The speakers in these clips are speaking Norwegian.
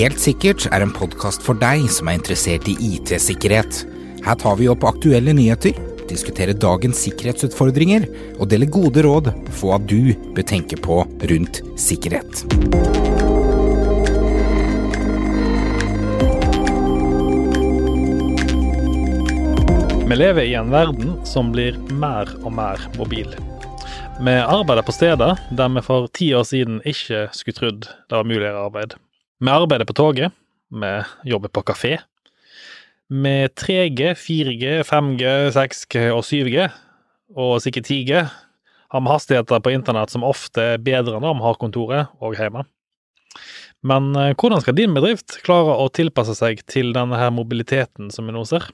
Helt sikkert er en podkast for deg som er interessert i IT-sikkerhet. Her tar vi opp aktuelle nyheter, diskuterer dagens sikkerhetsutfordringer og deler gode råd på hva du bør tenke på rundt sikkerhet. Vi lever i en verden som blir mer og mer mobil. Vi arbeider på steder der vi for ti år siden ikke skulle trodd det var mulig å gjøre arbeid. Vi arbeider på toget, vi jobber på kafé. Med 3G, 4G, 5G, 6G og 7G, og sikkert 10G, har vi hastigheter på internett som ofte er bedre enn om vi har kontoret og hjemme. Men eh, hvordan skal din bedrift klare å tilpasse seg til denne her mobiliteten som vi nå ser?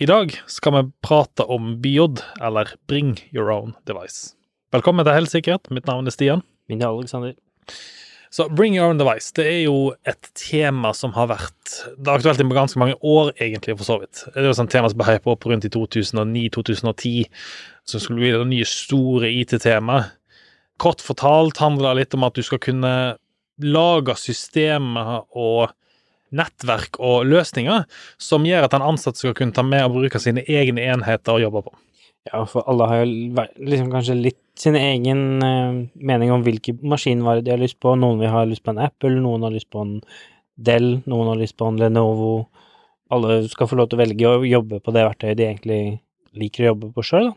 I dag skal vi prate om BIOD, eller Bring Your Own Device. Velkommen til Helsikkerhet. Mitt navn er Stian. Min er Alexander. Så Bring Your Own Device det er jo et tema som har vært Det er aktuelt i ganske mange år, egentlig, for så vidt. Det er jo et tema som ble hypa opp rundt i 2009-2010, som skulle bli det nye store IT-temaet. Kort fortalt handler det litt om at du skal kunne lage systemer og nettverk og løsninger som gjør at den ansatte skal kunne ta med og bruke sine egne enheter og jobbe på. Ja, for alle har jo liksom kanskje litt sin egen uh, mening om hvilke maskinvarer de har lyst på. Noen vil ha lyst på en Apple, noen har lyst på en Dell, noen har lyst på en Lenovo. Alle skal få lov til å velge å jobbe på det verktøyet de egentlig liker å jobbe på sjøl.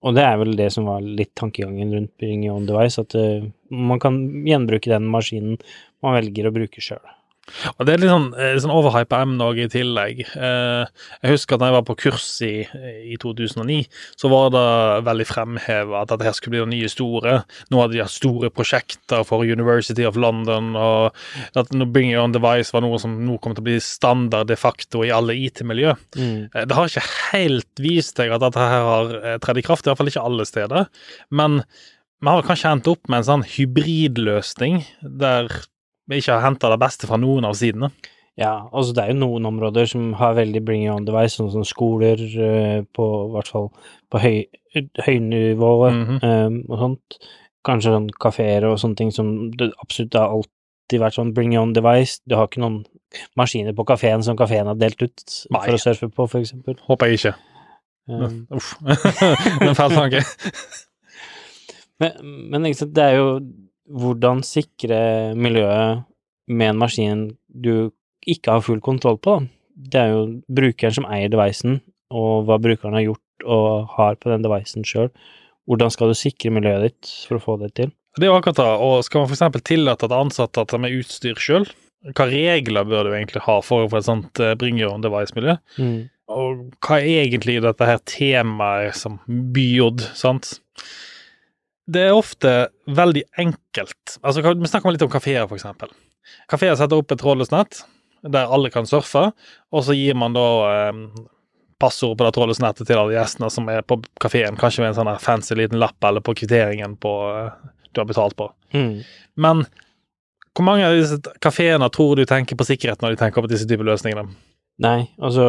Og det er vel det som var litt tankegangen rundt Bring Your Own Device, at uh, man kan gjenbruke den maskinen man velger å bruke sjøl. Og det er litt sånn, litt sånn overhypa emne òg i tillegg. Eh, jeg husker at da jeg var på kurs i, i 2009, så var det veldig fremheva at dette her skulle bli det nye store. Nå hadde de hatt store prosjekter for University of London, og at Bring Your Own Device var noe som nå kom til å bli standard de facto i alle IT-miljø. Mm. Det har ikke helt vist seg at dette her har tredd i kraft, i hvert fall ikke alle steder. Men vi har kanskje endt opp med en sånn hybridløsning der vi ikke har henta det beste fra noen av sidene. Ja, altså det er jo noen områder som har veldig bring on the way, sånn som skoler på i hvert fall på høy, høynivået mm -hmm. um, og sånt. Kanskje sånn kafeer og sånne ting som det absolutt har alltid vært sånn bring on device. Du har ikke noen maskiner på kafeen som kafeen har delt ut Nei. for å surfe på, eksempel. Håper jeg ikke. Um, Uff. en feil tanke. men, men det er jo hvordan sikre miljøet med en maskin du ikke har full kontroll på. Det er jo brukeren som eier devicen, og hva brukeren har gjort og har på den devicen sjøl. Hvordan skal du sikre miljøet ditt for å få det til? Det er jo akkurat det, og skal man f.eks. tillate at ansatte at de er utstyr sjøl? Hva regler bør du egentlig ha for få et sånt uh, bring your own device-miljø? Mm. Og hva er egentlig dette her temaet som byod, sant? Det er ofte veldig enkelt. Altså, Vi snakker litt om kafeer, f.eks. Kafeer setter opp et trådløst nett der alle kan surfe, og så gir man da eh, passord på det trådløse nettet til alle gjestene som er på kafeen, kanskje med en sånn fancy liten lapp eller på kvitteringen på eh, du har betalt på. Mm. Men hvor mange av disse kafeene tror du tenker på sikkerhet når de tenker på disse typer løsningene? Nei, altså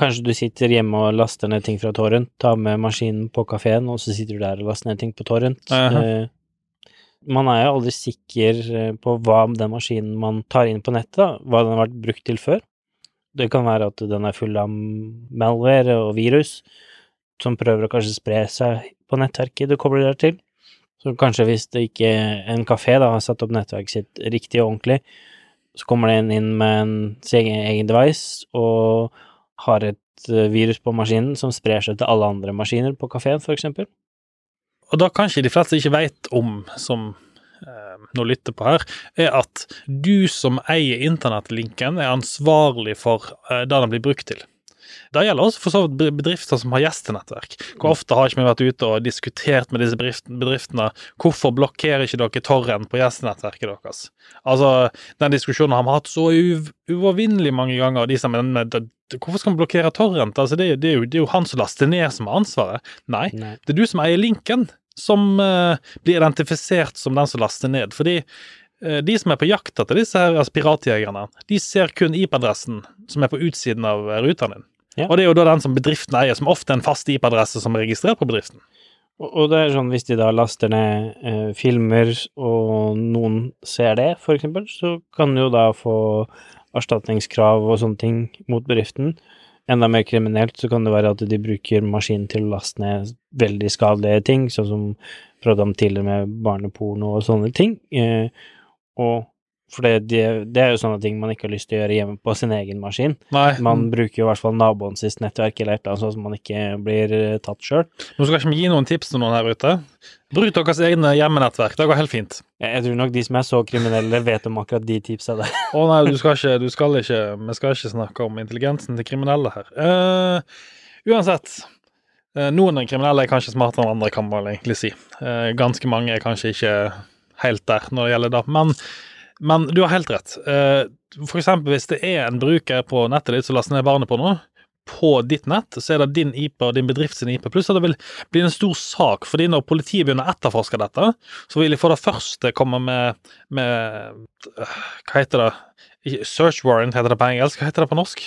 kanskje du sitter hjemme og laster ned ting fra torrent, tar med maskinen på kafeen, og så sitter du der og laster ned ting på torrent. Uh -huh. uh, man er jo aldri sikker eh, på hva den maskinen man tar inn på nettet, da, hva den har vært brukt til før. Det kan være at den er full av malware og virus som prøver å kanskje spre seg på nettverket du kobler deg til. Så kanskje hvis det ikke en kafé da har satt opp nettverket sitt riktig og ordentlig, så kommer den inn med en, sin egen device og har et eh, virus på maskinen som sprer seg til alle andre maskiner på kafeen, eksempel. Og da kanskje de fleste ikke veit om, som eh, nå lytter på her, er at du som eier internettlinken, er ansvarlig for eh, det den blir brukt til. Det gjelder også for så vidt bedrifter som har gjestenettverk. Hvor ofte har ikke vi vært ute og diskutert med disse bedriftene hvorfor blokkerer ikke dere torrent på gjestenettverket deres? Altså, den diskusjonen har vi hatt så uovervinnelig mange ganger. De som, men, hvorfor skal vi blokkere torrent? Altså, det, det, er jo, det, er jo, han som laster ned, som har ansvaret. Nei, Nei. det er du som eier linken, som uh, blir identifisert som den som laster ned. Fordi uh, de som er på jakt etter disse her altså piratjegerne, de ser kun IP-adressen som er på utsiden av uh, ruta din. Ja. Og det er jo da den som bedriften eier, som ofte er en fast IP-adresse som er registrert på bedriften. Og, det er sånn hvis de da laster ned eh, filmer, og noen ser det, for eksempel, så kan de jo da få erstatningskrav og sånne ting mot bedriften. Enda mer kriminelt så kan det være at de bruker maskinen til å laste ned veldig skadelige ting, sånn som prøvde om tidligere med barneporno og sånne ting. Eh, og for det, det, er jo sånne ting man ikke har lyst til å gjøre hjemme på sin egen maskin. Nei, Man bruker jo i hvert fall naboen sitt nettverk eller et eller annet, sånn at man ikke blir eh, tatt sjøl. nå skal ikke vi gi noen tips til noen her ute. Bruk deres egne hjemmenettverk, det går helt fint. Jeg, jeg tror nok de som er så kriminelle, vet om akkurat de tipsa der. Å nei, du skal ikke, du skal ikke Vi skal ikke snakke om intelligensen til kriminelle her. Uh, uansett. noen noen kriminelle er kanskje smartere enn andre, kan man egentlig si. Eh, ganske mange er kanskje ikke helt der når det gjelder det. Men, men du har helt rett. Eh, for eksempel hvis det er en bruker på nettet ditt som laster ned barnet på noe, på ditt nett, så er det din IP og din bedrift sin IP. Pluss at det vil bli en stor sak, fordi når politiet begynner å etterforske dette, så vil de for det første komme med, med Hva heter det? Search warrant heter det på engelsk. Hva heter det på norsk?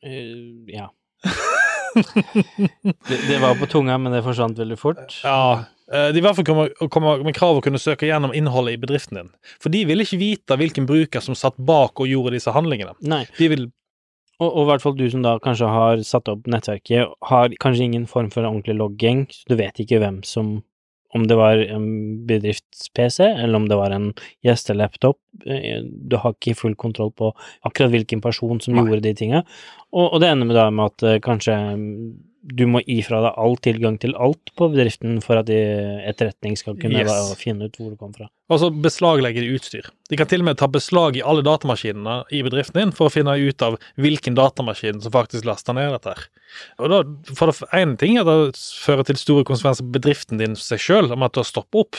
Uh, ja. det, det var på tunga, men det forsvant veldig fort. Ja, de i hvert fall kommer, kommer med krav å kunne søke gjennom innholdet i bedriften din. For de vil ikke vite hvilken bruker som satt bak og gjorde disse handlingene. Nei, De vil og, og i hvert fall du som da kanskje har satt opp nettverket, har kanskje ingen form for ordentlig logging, så du vet ikke hvem som Om det var en bedrifts-PC, eller om det var en gjestelaptop. eh, Du har ikke full kontroll på akkurat hvilken person som Nei. gjorde de tinga. Og, og det ender med da med at eh, kanskje du må gi fra deg all tilgang til alt på bedriften for at etterretning skal kunne Yes. finne ut hvor du kom fra. altså beslaglegge de utstyr. De kan til og med ta beslag i alle datamaskinene i bedriften din for å finne ut av hvilken datamaskin som faktisk laster ned dette. her. Og da, for det ene ting er det fører til store konsekvenser på bedriften din seg sjøl, om at du har stoppet opp,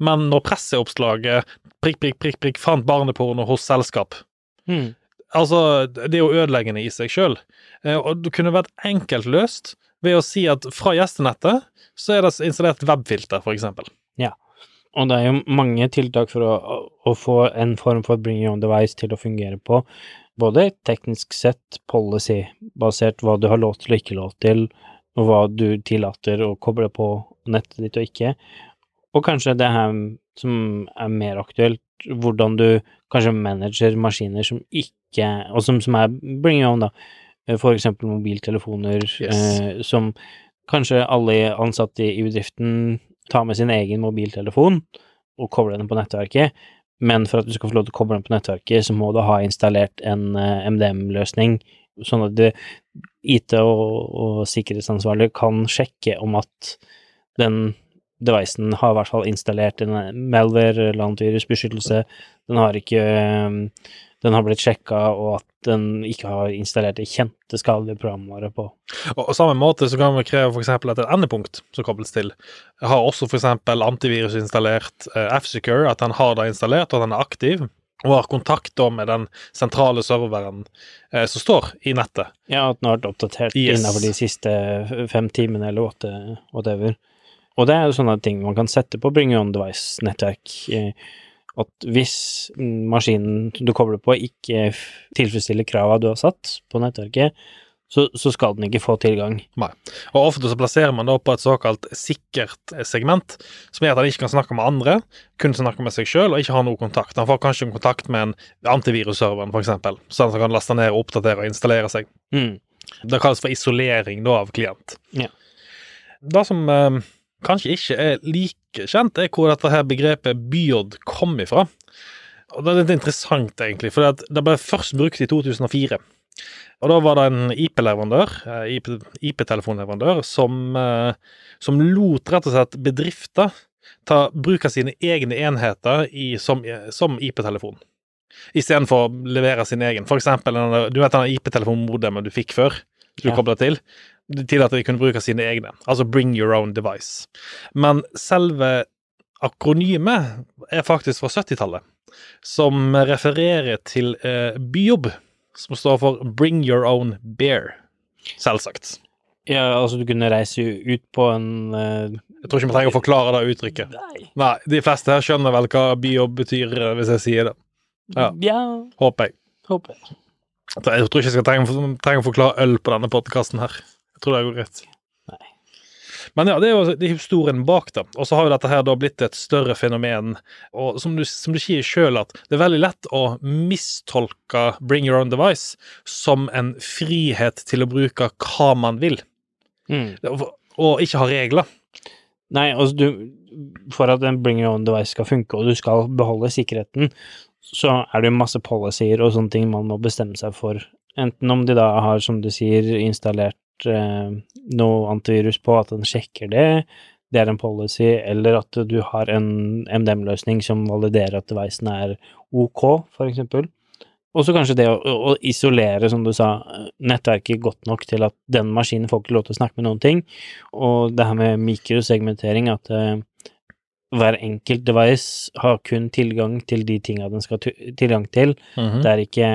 men når presseoppslaget prikk, prikk, prikk, prikk fant barneporno hos selskap Hmm. Altså, det er jo ødeleggende i seg sjøl. Og det kunne vært enkelt løst ved å si at fra gjestenettet så er det installert webfilter, for eksempel. Og det er jo mange tiltak for å, å få en form for bring own device til å fungere på, både teknisk sett, policy-basert, hva du har lov til og ikke lov til, og hva du tillater å koble på nettet ditt og ikke, og kanskje det her som er mer aktuelt, hvordan du kanskje manager maskiner som ikke, og som, som er bring on, da, for eksempel mobiltelefoner, Yes. eh, som kanskje alle ansatte i bedriften tar med sin egen mobiltelefon og kobler den på nettverket, men for at du skal få lov til å koble den på nettverket, så må du ha installert en eh, MDM-løsning, sånn at det, IT og, og sikkerhetsansvarlig kan sjekke om at den devicen har i hvert fall installert en malware eller antivirusbeskyttelse, den har ikke eh, den har blitt sjekka, og at den ikke har installert det kjente skadelige programvare på. Og og samme måte så kan vi kreve f.eks. at et endepunkt som kobles til, har også f.eks. antivirus installert, eh, F-Secure, at den har det installert, og at den er aktiv, og har kontakt med den sentrale serveren eh, som står i nettet. Ja, at den har vært oppdatert Yes. innenfor de siste fem timene, eller åtte, whatever. Og det er jo sånne ting man kan sette på Bring Your Own Device-nettverk. eh, At hvis maskinen du kobler på, ikke tilfredsstiller krava du har satt på nettverket, så, så skal den ikke få tilgang. Nei. Og ofte så plasserer man da på et såkalt sikkert segment, som gjør at han ikke kan snakke med andre, kun snakke med seg sjøl og ikke ha noe kontakt. Han får kanskje kontakt med en antivirusserver, f.eks., sånn at han kan laste ned, oppdatere og installere seg. Mm. Det kalles for isolering da av klient. Ja. Det som eh, kanskje ikke er like kjent, er hvor dette her begrepet byod kom ifra. Og Det er litt interessant, egentlig, for det, ble først brukt i 2004. Og da var det en IP-leverandør, eh, IP IP-telefonleverandør, som, eh, som lot rett og slett bedrifter ta bruk av sine egne enheter i, som, som IP-telefon. Istedenfor å levere sin egen. For eksempel, du vet den IP-telefonmodemet du fikk før? Du Ja. koblet til? Til at de kunne bruke sine egne. Altså bring your own device. Men selve akronymet er faktisk fra 70-tallet, som refererer til eh, byjobb, som står for bring your own bear. Selvsagt. Ja, altså du kunne reise ut på en eh, Jeg tror ikke vi trenger å forklare det uttrykket. Nei. Nei, de fleste her skjønner vel hva byjobb betyr, eh, hvis jeg sier det. Ja. ja Håper jeg. håper jeg. Jeg tror ikke jeg skal trenge, trenge å forklare øl på denne podkasten her. Tror det går greit. Nei. Men ja, det er jo det er historien bak da. Og så har jo dette her da blitt et større fenomen. Og som du, som du sier sjøl, at det er veldig lett å mistolke Bring Your Own Device som en frihet til å bruke hva man vil, Mm. og ikke ha regler. Nei, altså du For at en bring your own device skal funke, og du skal beholde sikkerheten, så er det jo masse policyer og sånne ting man må bestemme seg for. Enten om de da har, som du sier, installert noe antivirus på, at den sjekker det, det er en policy, eller at du har en MDM-løsning som validerer at devicen er ok, eksempel. Og så kanskje det å, å isolere, som du sa, nettverket godt nok til at den maskinen får ikke lov til å snakke med noen ting, og det her med mikrosegmentering, at eh, hver enkelt device har kun tilgang til de tinga den skal tilgang til. Mhm. Det er ikke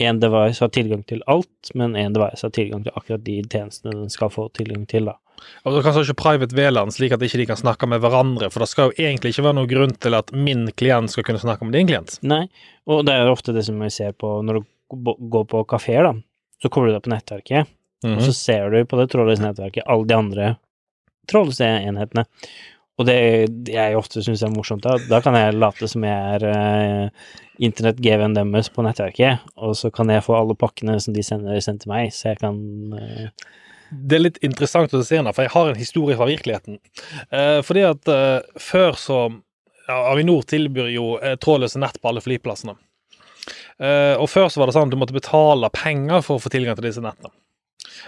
én device har tilgang til alt, men én device har tilgang til akkurat de tjenestene den skal få tilgang til, da. Og du kan ikke private VLAN slik at ikke de kan snakke med hverandre, for det skal jo egentlig ikke være noen grunn til at min klient skal kunne snakke med din klient. Nei, og det er ofte det som vi ser på når du går på kafeer, da. Så kommer du deg på nettverket, Mhm. og så ser du på det trådløse nettverket alle de andre trådløse enhetene. Og det, jeg ofte syns er morsomt, da, da kan jeg late som jeg er uh, internett-GV-en deres på nettverket, og så kan jeg få alle pakkene som de sender, sendt til meg, så jeg kan eh, Det er litt interessant å se nå, for jeg har en historie fra virkeligheten. Eh, fordi at eh, før så ja, Avinor tilbyr jo eh, trådløse nett på alle flyplassene. Eh, og før så var det sånn at du måtte betale penger for å få tilgang til disse nettene.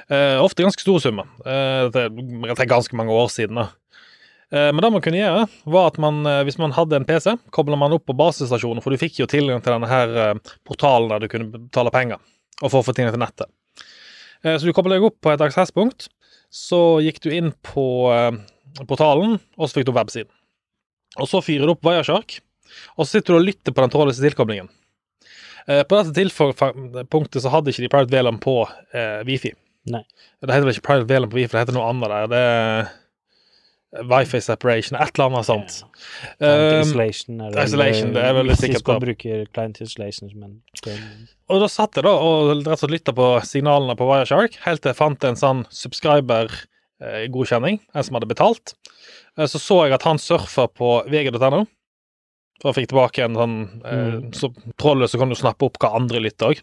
Eh, ofte ganske store summer. Uh, det er ganske mange år siden. da. Eh, Men det man kunne gjøre, var at man, eh, hvis man hadde en PC, kobla man opp på basestasjonen, for du fikk jo tilgang til denne her eh, portalen der du kunne betale penger, og for få tilgang til nettet. Så du kobla deg opp på et aksesspunkt, så gikk du inn på portalen, og så fikk du websiden. Og så fyrer du opp Wireshark, og så sitter du og lytter på den trådløse tilkoblingen. På dette tilfellet så hadde ikke de Private VLAN på eh, Wifi. Nei. Det heter vel ikke Private VLAN på Wifi, det heter noe annet der. Det er Wifi separation, et eller annet sånt. Yeah. Um, isolation det isolation, det er veldig sikkert de bruker client isolation men... Og da satt jeg da og rett og slett lytta på signalene på Wireshark, helt til jeg fant en sånn subscriber-godkjenning, en som hadde betalt. Eh, Så så jeg at han surfa på vg.no, for jeg fikk tilbake en sånn eh, Mm. så trollet, så kan du snappe opp hva andre lytter òg.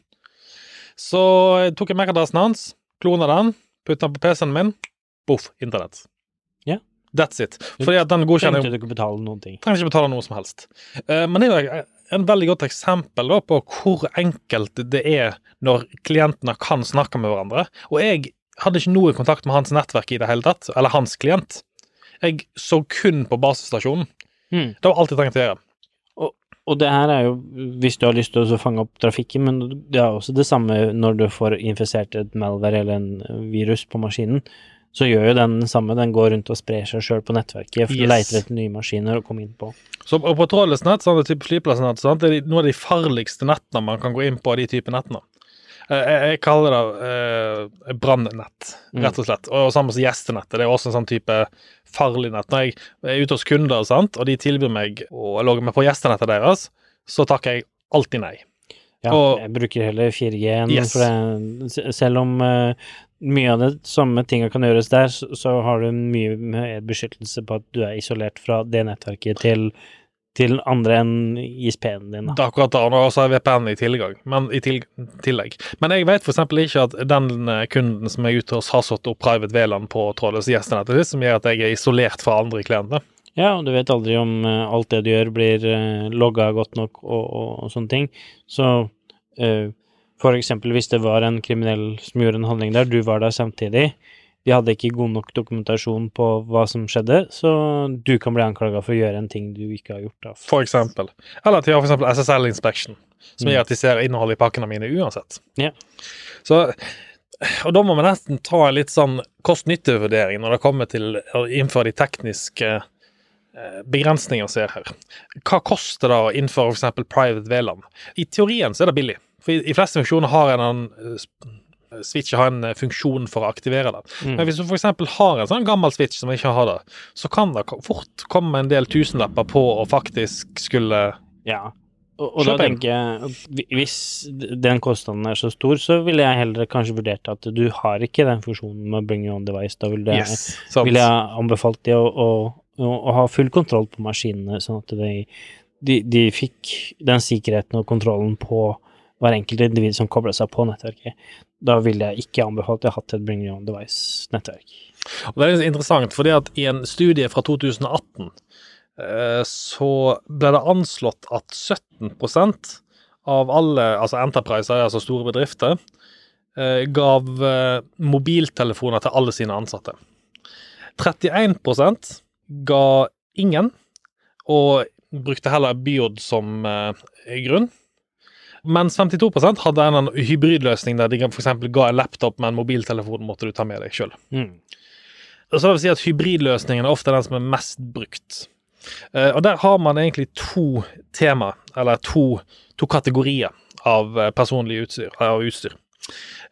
Så jeg tok jeg MAC-adressen hans, klona den, putta den på PC-en min, boff, internett. That's it. Fordi at den godkjenner Trengte du ikke betale noen ting. trenger ikke betale noe som helst. Eh, Men det er jo en veldig godt eksempel da, på hvor enkelt det er når klientene kan snakke med hverandre. Og jeg hadde ikke noe kontakt med hans nettverk i det hele tatt, eller hans klient. Jeg så kun på basestasjonen. Mm. Det var alt jeg trengte å gjøre. Og det her er jo hvis du har lyst til å fange opp trafikken, men det er også det samme når du får infisert et malware eller en virus på maskinen. Så gjør jo den samme, den går rundt og sprer seg sjøl på nettverket, for Yes. leiter etter nye maskiner å komme inn på. Så og på trådløst nett, sånn type flyplassnett, sånn, det er noen noe av de farligste nettene man kan gå inn på, de type nettene. Eh, Jeg, jeg kaller det eh, brannnett, rett og slett. Og samme som gjestenettet. Det er også en sånn type farlig nett. Når jeg er ute hos kunder, sant, og de tilbyr meg å logge meg på gjestenettet deres, så takker jeg alltid nei. Ja, Og- jeg bruker heller 4G-en, Yes. for det, selv om eh, mye av det samme tinga kan gjøres der, så, så har du mye mer beskyttelse på at du er isolert fra det nettverket til, til andre enn ISP-en din. Det Da. er akkurat det, og så har VPN i tilgang, men i til, tillegg. Men jeg vet f.eks. ikke at den eh, kunden som er ute hos, har satt opp private VLAN på trådløse gjestenettet sitt, som gjør at jeg er isolert fra andre klienter. Ja, og du vet aldri om eh, alt det du gjør blir uh, logga godt nok og, og, og sånne ting. Så eh, for eksempel hvis det var en kriminell som gjorde en handling der, du var der samtidig, de hadde ikke god nok dokumentasjon på hva som skjedde, så du kan bli anklaga for å gjøre en ting du ikke har gjort. da. For eksempel. Eller at de har for eksempel SSL inspection, som Mm. gjør at de ser innholdet i pakkene mine uansett. Ja. Så, og da må vi nesten ta en litt sånn kost-nytte-vurdering når det kommer til å innføre de tekniske eh, begrensningene vi ser her. Hva koster det å innføre f.eks. private VLAN? I teorien så er det billig. For i, i fleste funksjoner har en en eh, switch har en eh, funksjon for å aktivere det. Mm. Men hvis du f.eks. har en sånn gammel switch som ikke har det, så kan det fort komme en del tusenlapper på å faktisk skulle Ja. Og, og da tenker jeg hvis den kostnaden er så stor, så ville jeg heller kanskje vurdert at du har ikke den funksjonen med bring your own device. Da ville Yes, vil jeg anbefalt de å, å, å, å ha full kontroll på maskinene, sånn at de, de, de fikk den sikkerheten og kontrollen på hver enkelt individ som kobler seg på nettverket. Da ville jeg ikke anbefalt jeg hatt et bring your own device-nettverk. Det er interessant, fordi at i en studie fra 2018 eh, så ble det anslått at 17% av alle, altså enterpriser, altså store bedrifter, eh, gav eh, mobiltelefoner til alle sine ansatte. 31% ga ingen, og brukte heller Biod som grunn. Mens 52% hadde en hybridløsning der de f.eks. ga en laptop med en mobiltelefon måtte du ta med deg sjøl. Mm. Så det vil si at hybridløsningen er ofte den som er mest brukt. Uh, og der har man egentlig to tema, eller to, to kategorier av eh, personlig utstyr. Av utstyr.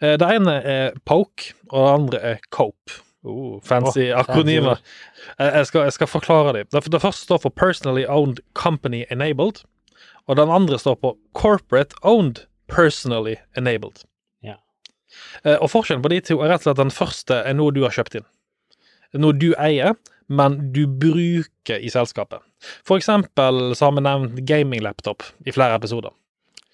Uh, det ene er Poke, og det andre er Cope. Oh, fancy oh, akronymer. Jeg, jeg, skal, jeg skal forklare dem. Det, det første står for Personally Owned Company Enabled, og den andre står på Corporate Owned Personally Enabled. Ja. Eh, og forskjellen på de to er rett og slett at den første er noe du har kjøpt inn noe du eier, men du bruker i selskapet. For eksempel så har vi nevnt gaming-laptop i flere episoder.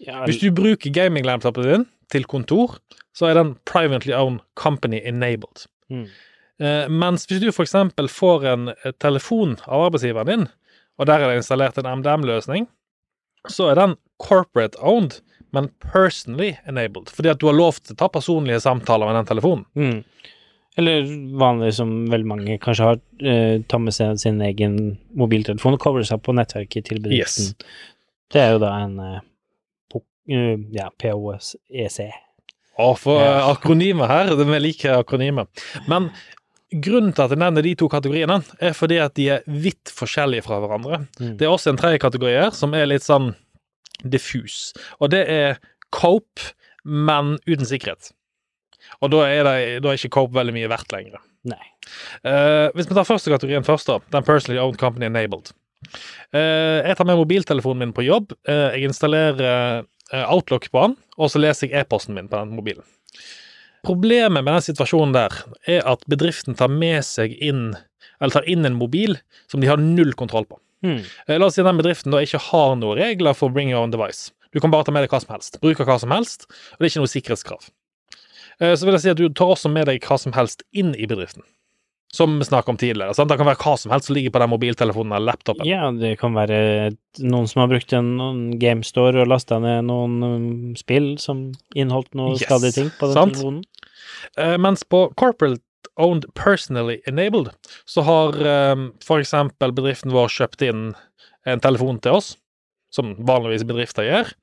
Ja, Hvis du bruker gaming-laptopen din til kontor, så er den privately owned company enabled. mm. Eh, mens hvis du eksempel får en eh, telefon av arbeidsgiveren din, og der er det installert en MDM-løsning, så er den corporate owned, men personally enabled. Fordi at du har lov til å ta personlige samtaler med den telefonen. Mm. Eller vanlig som veldig mange kanskje har, eh, tar med seg sin egen mobiltelefon og kobler seg på nettverket til bedriften. Det er jo da en eh, po- uh, ja, POS-EC. Å, for Ja. akronymet her, det vi liker akronymet. Men grunnen til at jeg nevner de to kategoriene, er fordi at de er vidt forskjellige fra hverandre. Mm. Det er også en tredje kategori her, som er litt sånn diffus. Og det er cope, men uten sikkerhet. Og da er, det, da er ikke cope veldig mye verdt lenger. Eh, hvis vi tar første kategorien først, da. Den personally owned company enabled. Uh, jeg tar med mobiltelefonen min på jobb. Uh, jeg installerer Outlook på den, og så leser jeg e-posten min på den mobilen. Problemet med den situasjonen der er at bedriften tar med seg inn eller tar inn en mobil som de har null kontroll på. Mm. La oss si den bedriften da ikke har noen regler for bring your own device. Du kan bare ta med deg hva som helst. Bruke hva som helst, og det er ikke noe sikkerhetskrav. Eh, Så vil jeg si at du tar også med deg hva som helst inn i bedriften. Som vi snakket om tidligere. Sant? Det kan være hva som helst som ligger på den mobiltelefonen eller laptopen. Ja, det kan være noen som har brukt en GameStore og lasta ned noen um, spill som inneholdt noen Yes, skadelige ting på den sant. telefonen. Uh, mens på corporate owned personally enabled, så har for eksempel bedriften vår kjøpt inn en telefon til oss, som vanligvis bedrifter gjør,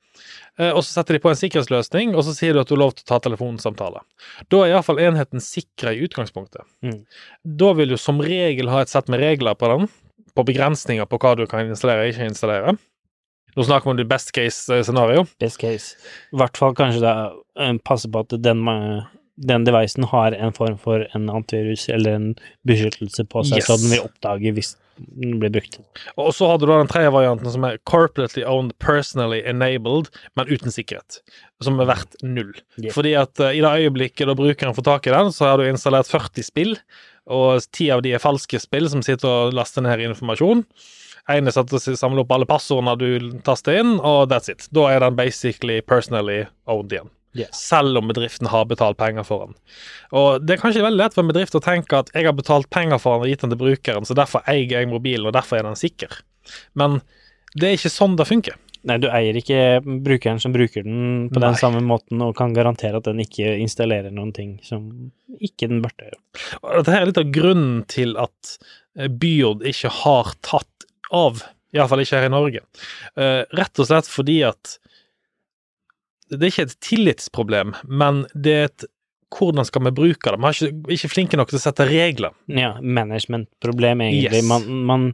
og så setter de på en sikkerhetsløsning, og så sier du at du har lov til å ta telefonsamtale. Da er iallfall enheten sikra i utgangspunktet. Mm. Da vil du som regel ha et sett med regler på den, på begrensninger på hva du kan installere og ikke installere. Nå snakker vi om det best case eh, scenario. Best case. I hvert fall kanskje det passer på at den, den devicen har en form for en antivirus eller en beskyttelse på seg, Yes. så den vil oppdage hvis den blir brukt. Og så har du da den tredje varianten, som er corporately owned, personally enabled, men uten sikkerhet. Som er verdt null. Yeah. Fordi at uh, i det øyeblikket da brukeren får tak i den, så har du installert 40 spill, og ti av de er falske spill som sitter og laster ned informasjon. Ene satt og samler opp alle passordene du taster inn, og that's it. Da er den basically personally owned igjen. Yes. Selv om bedriften har betalt penger for den. Og Det er kanskje veldig lett for en bedrift å tenke at jeg har betalt penger for den og gitt den til brukeren, så derfor eier jeg mobilen, og derfor er den sikker. Men det er ikke sånn det funker. Nei, du eier ikke brukeren som bruker den på den Nei. samme måten, og kan garantere at den ikke installerer noen ting som ikke den burde gjøre. Dette er litt av grunnen til at Byord ikke har tatt av, iallfall ikke her i Norge. Eh, rett og slett fordi at det er ikke et tillitsproblem, men det er et hvordan skal vi bruke det? Vi er ikke, ikke flinke nok til å sette regler. Ja, managementproblem, egentlig. Yes. Man, man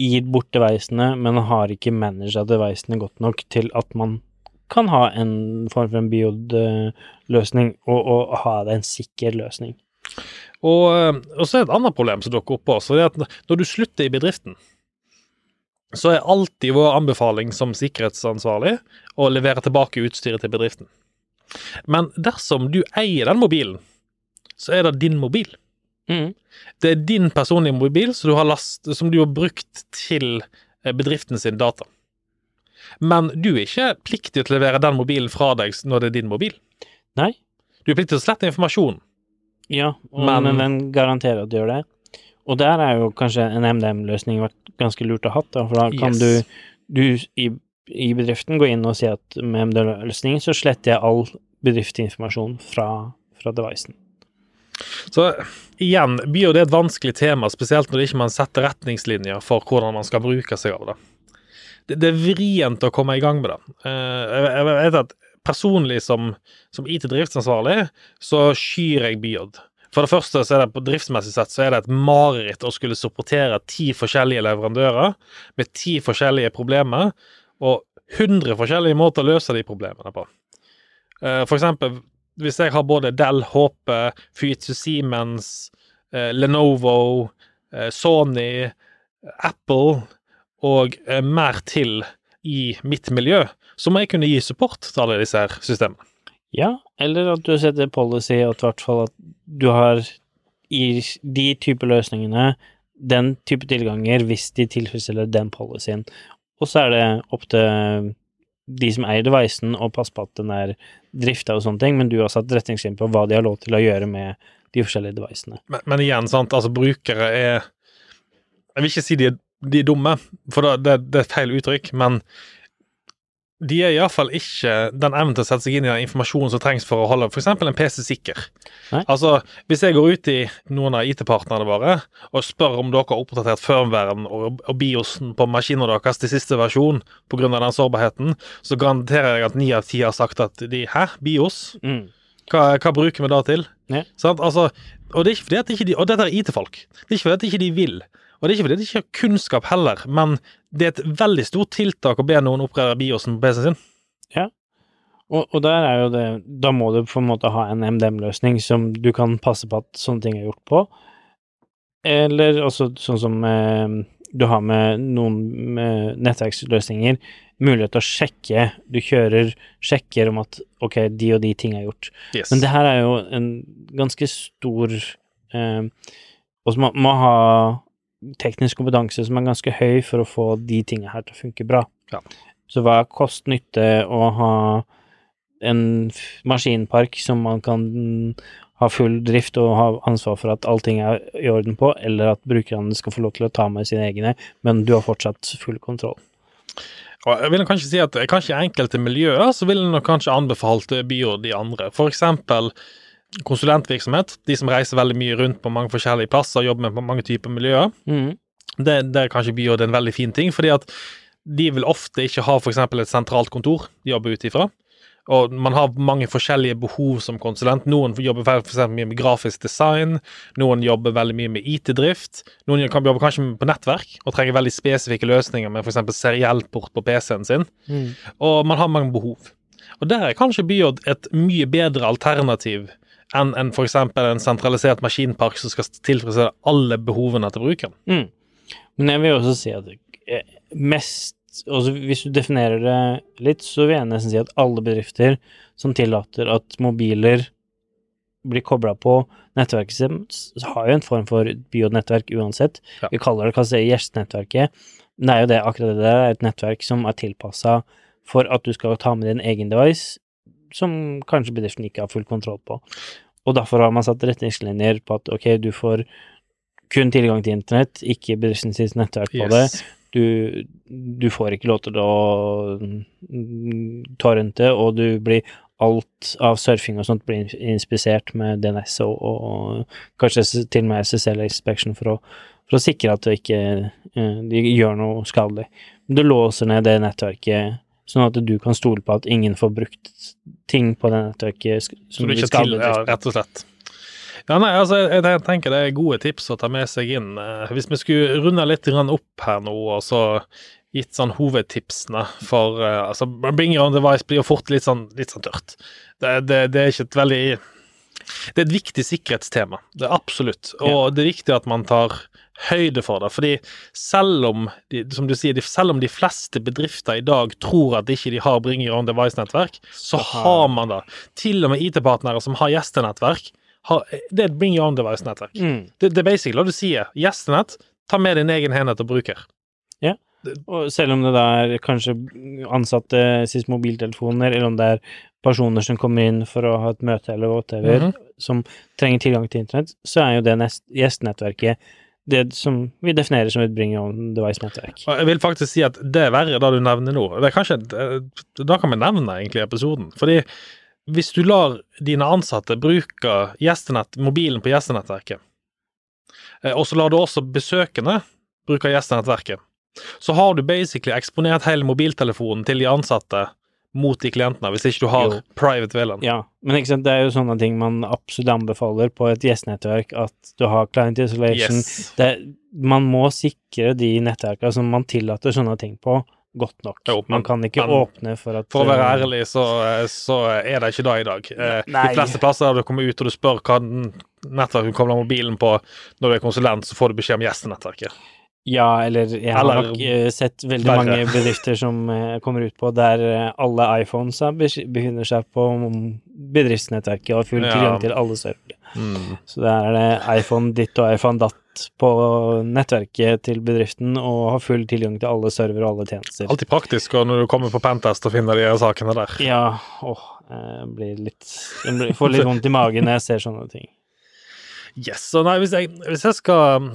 gir bort devisene, men har ikke managed devisene godt nok til at man kan ha en form for en biod-løsning, og, og ha det en sikker løsning. Og, eh, og så er det et annet problem som dukker opp også. Det er at når du slutter i bedriften, så er alltid vår anbefaling som sikkerhetsansvarlig å levere tilbake utstyret til bedriften. Men dersom du eier den mobilen, så er det din mobil. Mm. Det er din personlige mobil som du har, last, som du har brukt til eh, bedriften sin data. Men du er ikke pliktig til å levere den mobilen fra deg når det er din mobil. Nei. Du er pliktig til å slette informasjon. Ja, og, Men- men, den garanterer at du gjør det. Og der er jo kanskje en MDM-løsning vært ganske lurt å ha, for da kan Yes. du, du i, i bedriften gå inn og si at med MDM-løsningen så sletter jeg all bedriftsinformasjon fra, fra devicen. Så igjen, bio det er et vanskelig tema, spesielt når det ikke man setter retningslinjer for hvordan man skal bruke seg av det. Det, det er vrient å komme i gang med det. Eh, jeg, vet at personlig som, som IT-driftsansvarlig, så skyr jeg Byod. For det første så er det på driftsmessig sett så er det et mareritt å skulle supportere ti forskjellige leverandører med ti forskjellige problemer, og 100 forskjellige måter å løse de problemene på. Eh, For eksempel hvis jeg har både Dell, HP, Fujitsu Siemens, eh, Lenovo, eh, Sony, Apple og mer til i mitt miljø, så må jeg kunne gi support til alle disse her systemene. Ja, eller at du setter policy at i hvert fall at du har i de type løsningene den type tilganger hvis de tilfredsstiller den policyen. Og så er det opp til de som eier devicen å passe på at den er drifta og sånne ting, men du har satt retningslinjer på hva de har lov til å gjøre med de forskjellige devicene. Men, men igjen, sant, altså brukere er Jeg vil ikke si de er, de er dumme, for det, det, det er et feil uttrykk, men de er iallfall ikke den evnen til å sette seg inn i den informasjonen som trengs for å holde f.eks. en PC sikker. Nei. Altså, hvis jeg går ut i noen av IT-partnerne våre og spør om dere har oppdatert firmwaren og, og BIOSen på maskinen deres til siste versjon pga. den sårbarheten, så garanterer jeg at ni av ti har sagt at de Hæ, BIOS? Mm. Hva, hva bruker vi da til? Ja. Sant? Altså, og det er ikke fordi at ikke de, og dette er IT-folk. Det er ikke fordi at ikke de vil. Og det er ikke fordi de ikke har kunnskap heller, men det er et veldig stort tiltak å be noen operere BIOSen på PC-en sin. Og, og der er jo det Da må du på en måte ha en MDM-løsning som du kan passe på at sånne ting er gjort på. Eller også sånn som eh, du har med noen nettverksløsninger, mulighet til å sjekke Du kjører sjekker om at ok, de og de ting er gjort. Yes. Men det her er jo en ganske stor eh, Og så må må ha teknisk kompetanse som er ganske høy for å få de tingene her til å funke bra. Ja. Så hva er kost-nytte å ha en maskinpark som man kan ha full drift og ha ansvar for at allting er i orden på, eller at brukerne skal få lov til å ta med sine egne, men du har fortsatt full kontroll. Og jeg vil kanskje si at kanskje i enkelte miljøer så jeg nok kanskje anbefalt byråd de andre. For eksempel konsulentvirksomhet. De som reiser veldig mye rundt på mange forskjellige plasser jobber med mange typer miljøer. mm. Det, det er kanskje byrådet en veldig fin ting, fordi at de vil ofte ikke ha f.eks. et sentralt kontor de jobber ut ifra. Og man har mange forskjellige behov som konsulent. Noen jobber eksempel mye med grafisk design, noen jobber veldig mye med IT-drift, noen jobber kanskje på nettverk og trenger veldig spesifikke løsninger med f.eks. seriellport på PC-en sin. Mm. Og man har mange behov. Og der er kanskje Byod et mye bedre alternativ enn en f.eks. en sentralisert maskinpark som skal tilfredsstille alle behovene til brukeren. Mm. Men jeg vil også si at eh, mest altså Hvis du definerer det litt, så vil jeg nesten si at alle bedrifter som tillater at mobiler blir kobla på nettverket sitt, har jo en form for bionettverk uansett. Ja. Vi kaller det kanskje gjestenettverket. Men det er jo det, akkurat det der er et nettverk som er tilpassa for at du skal ta med din egen device, som kanskje bedriften ikke har full kontroll på. Og derfor har man satt retningslinjer på at ok, du får kun tilgang til internett, ikke bedriften sitt nettverk på det. Du, du får ikke lov til å torrente, og du blir alt av surfing og sånt blir inspisert med DNS og, og kanskje til og med SSL inspection for å, for å sikre at det ikke eh, de gjør noe skadelig. Men du låser ned det nettverket sånn at du kan stole på at ingen får brukt ting på det nettverket som du blir til, ja, rett og slett. Ja, nei, altså, jeg, jeg tenker det er gode tips å ta med seg inn. Eh, Hvis vi skulle runde litt opp her nå, og så gitt sånn hovedtipsene for eh, altså, Bring your own device blir jo fort litt sånn, litt sånn tørt. Det, det, det er ikke et veldig Det er et viktig sikkerhetstema, det er absolutt. Og det er viktig at man tar høyde for det. fordi selv om de, som du sier, de, selv om de fleste bedrifter i dag tror at ikke de har Bring Your Own Device-nettverk, så har man det. Til og med IT-partnere som har gjestenettverk, har, det er et Bring Your Own Device-nettverk. Mm. Det, det er basically hva du sier. Gjestenett, ta med din egen enhet og bruker. Og selv om det da er kanskje ansatte sist mobiltelefoner, eller om det er personer som kommer inn for å ha et møte eller whatever, Mhm. som trenger tilgang til internett, så er jo det gjestenettverket det som vi definerer som et bring on device-nettverk. Jeg vil faktisk si at det er verre det du nevner nå. Det er kanskje, da kan vi nevne egentlig episoden. Fordi hvis du lar dine ansatte bruke gjestenett, mobilen på gjestenettverket, eh, og så lar du også besøkende bruke gjestenettverket, så har du basically eksponert hele mobiltelefonen til de ansatte mot de klientene, hvis ikke du har Jo. private VLAN. Ja, men ikke sant, det er jo sånne ting man absolutt anbefaler på et gjestenettverk, at du har client isolation. Yes. Det, man må sikre de nettverkene som man tillater sånne ting på, godt nok. Jo, men- man kan ikke men åpne for at For å være eh, ærlig, så, så er det ikke det i dag. Eh, Nei. De fleste plasser der du kommer ut og du spør hva nettverket du kobler mobilen på når du er konsulent, så får du beskjed om gjestenettverket. Ja, eller jeg har Eller nok eh, sett veldig bare. mange bedrifter som eh, kommer ut på der eh, alle iPhones er befinner seg på bedriftsnettverket og full Ja. til alle servere. Mm. Så der er det iPhone ditt og iPhone datt på nettverket til bedriften og har full tilgang til alle servere og alle tjenester. Alltid praktisk og når du kommer på Pentest og finner de sakene der. Ja, åh, jeg blir litt Jeg får litt vondt i magen når jeg ser sånne ting. Yes, og nei, hvis jeg, hvis jeg skal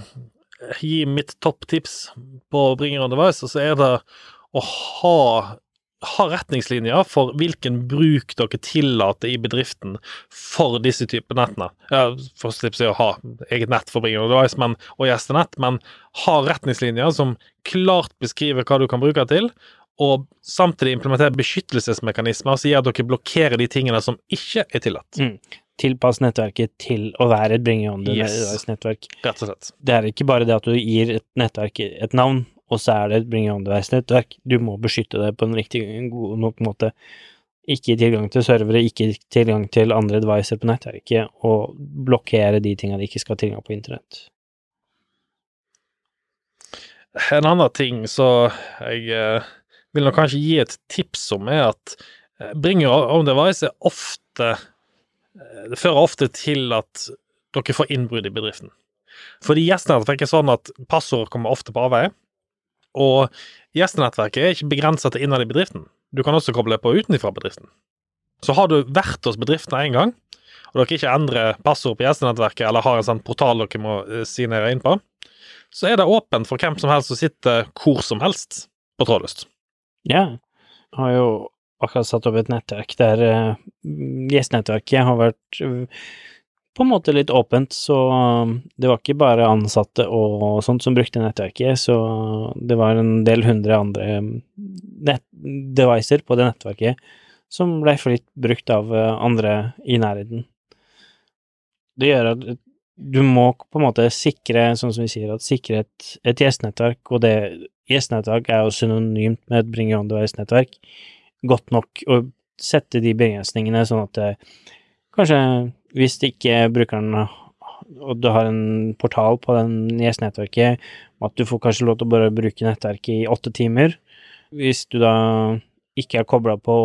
gi mitt topptips på Bringer on Device, og så er det å ha, ha retningslinjer for hvilken bruk dere tillater i bedriften for disse typer nettene. Ja, Først tips er å ha eget nett for Bringer on Device men, og gjestenett, men ha retningslinjer som klart beskriver hva du kan bruke til, og samtidig implementere beskyttelsesmekanismer som gjør at dere blokkerer de tingene som ikke er tillatt, Mm. Tilpass nettverket til å være et bring on Yes. device-nettverk. rett og slett. Det er ikke bare det at du gir et nettverk et navn, og så er det et bring on device-nettverk. Du må beskytte det på en riktig god nok måte. Ikke tilgang til servere, ikke tilgang til andre devicer på nettverket, og blokkere de tingene de ikke skal ha tilgang på internett. En annen ting så jeg eh, vil nok kanskje gi et tips om, er at bringer on Device er ofte eh, Det fører ofte til at dere får innbrudd i bedriften. Fordi gjestenettverket er sånn at passord kommer ofte på avveie, og gjestenettverket er ikke begrensa til innad i bedriften. Du kan også koble på utenfra bedriften. Så har du vært hos bedriften én gang, og dere ikke endrer passord på gjestenettverket eller har en sånn portal dere må eh, signere inn på, så er det åpent for hvem som helst som sitter hvor som helst på trådløst. Ja, jeg har jo akkurat satt opp et nettverk der uh, gjestenettverket har vært eh, på en måte litt åpent, så um, det var ikke bare ansatte og sånt som brukte nettverket, så det var en del hundre andre um, nett devicer på det nettverket som ble fritt brukt av eh, andre i nærheten. Det gjør at du må på en måte sikre, sånn som vi sier, at sikre et, et gjestenettverk, og det gjestenettverk er jo synonymt med et bring your own device-nettverk, godt nok å sette de begrensningene sånn at det, kanskje hvis det ikke brukeren og du har en portal på den gjestenettverket, at du får kanskje lov til å bare bruke nettverket i åtte timer. Hvis du da ikke er kobla på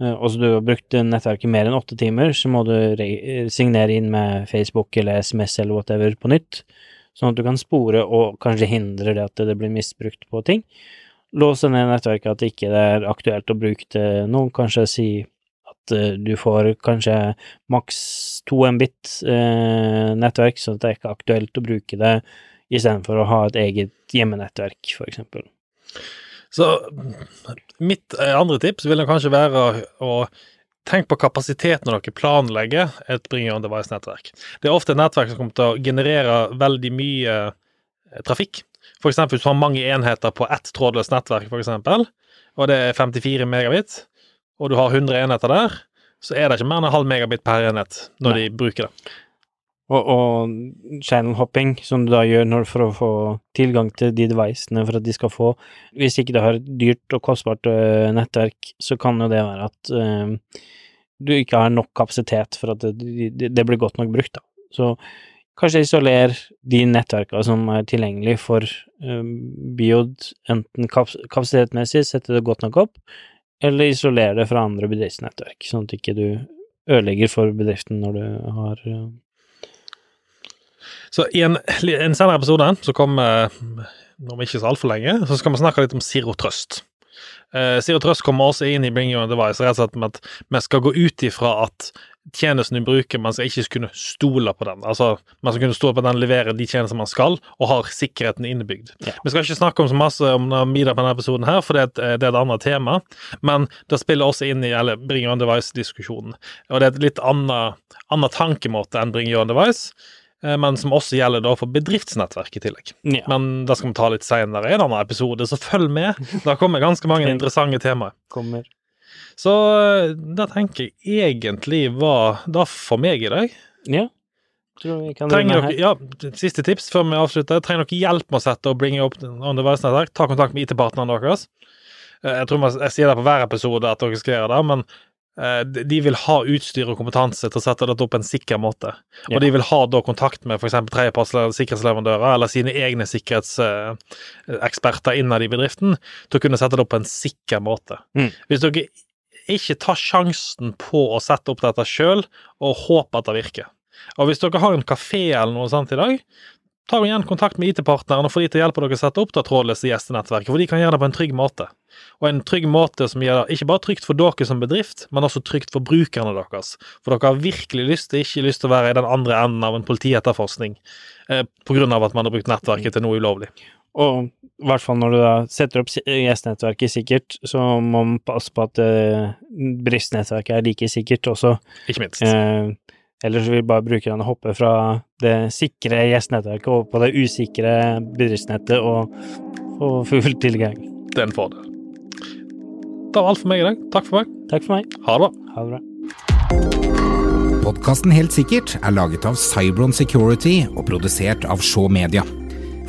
eh, og så du har brukt nettverket mer enn åtte timer, så må du re- signere inn med Facebook eller SMS eller whatever på nytt, sånn at du kan spore og kanskje hindre det at det blir misbrukt på ting. Låse ned nettverket at det ikke er aktuelt å bruke det nå, kanskje si at eh, du får kanskje maks 2 Mbit eh, nettverk, så det er ikke aktuelt å bruke det istedenfor å ha et eget hjemmenettverk, eksempel. Så mitt eh, andre tips vil kanskje være å tenke på kapasiteten når dere planlegger et Bring on device-nettverk. Det er ofte et nettverk som kommer til å generere veldig mye eh, trafikk. Eksempel hvis du har mange enheter på ett trådløst nettverk, for eksempel, og det er 54 megabit, og du har 100 enheter der, så er det ikke mer enn en halv megabit per enhet når Nei. de bruker det. Og, og channel hopping, som du da gjør for å få tilgang til de devicene for at de skal få Hvis ikke du har et dyrt og kostbart øh, nettverk, så kan jo det være at øh, du ikke har nok kapasitet for at det, det, det blir godt nok brukt, da. Så kanskje isoler de nettverkene som er tilgjengelig for um, Biod, enten kap kapasitetmessig, sette det godt nok opp, eller isolere det fra andre bedriftsnettverk, sånn at ikke du ødelegger for bedriften når du har uh... Så i en, en senere episode, så kommer om ikke så altfor lenge, så skal vi snakke litt om Sirotrøst. Uh, Sirotrøst kommer også inn i Bring Your Device, rett og slett med at vi skal gå ut ifra at tjenesten du bruker, man skal ikke kunne stole på den. Altså, Man skal kunne stole på at den leverer de tjenester man skal, og har sikkerheten innebygd. Ja. Vi skal ikke snakke om så masse om Mida på denne episoden, her, for det er, et, det er et annet tema, men det spiller også inn i eller Bring Your Device-diskusjonen. Og det er et litt annet, annet tankemåte enn Bring Your Device men som også gjelder da for bedriftsnettverk i tillegg. Ja. Men det skal vi ta litt senere i en annen episode, så følg med. Det kommer ganske mange interessante temaer. Kommer. Så det tenker jeg egentlig var det for meg i dag. Ja. Trenger dere, ja, Siste tips før vi avslutter. Trenger dere hjelp med å sette og bringe opp on device-nettverk, ta kontakt med IT-partnerne deres. Eh, Jeg tror man, jeg sier det på hver episode at dere skal gjøre det, men eh, de vil ha utstyr og kompetanse til å sette dette opp på en sikker måte. Ja. Og de vil ha da kontakt med f.eks. tredjeparts sikkerhetsleverandører eller sine egne sikkerhetseksperter innad i bedriften til å kunne sette det opp på en sikker måte. Mm. Hvis dere ikke ta sjansen på å sette opp dette sjøl og håpe at det virker. Og hvis dere har en kafé eller noe sånt i dag, ta igjen kontakt med IT-partneren og få de til å hjelpe dere å sette opp det trådløse gjestenettverket, for de kan gjøre det på en trygg måte. Og en trygg måte som gjør det ikke bare trygt for dere som bedrift, men også trygt for brukerne deres. For dere har virkelig lyst til, ikke lyst til å være i den andre enden av en politietterforskning eh, av at man har brukt nettverket til noe ulovlig. Og i hvert fall når du da setter opp gjestenettverket sikkert, så må man passe på at uh, brystnettverket er like sikkert også. Ikke minst. Eh, ellers vil bare brukerne hoppe fra det sikre gjestenettverket over på det usikre bedriftsnettet og få full tilgang. Det er en fordel. Det var alt for meg i dag. Takk for meg. Takk for meg. Ha det bra. Ha det bra. Podkasten Helt sikkert er laget av Cybron Security og produsert av Shaw Media.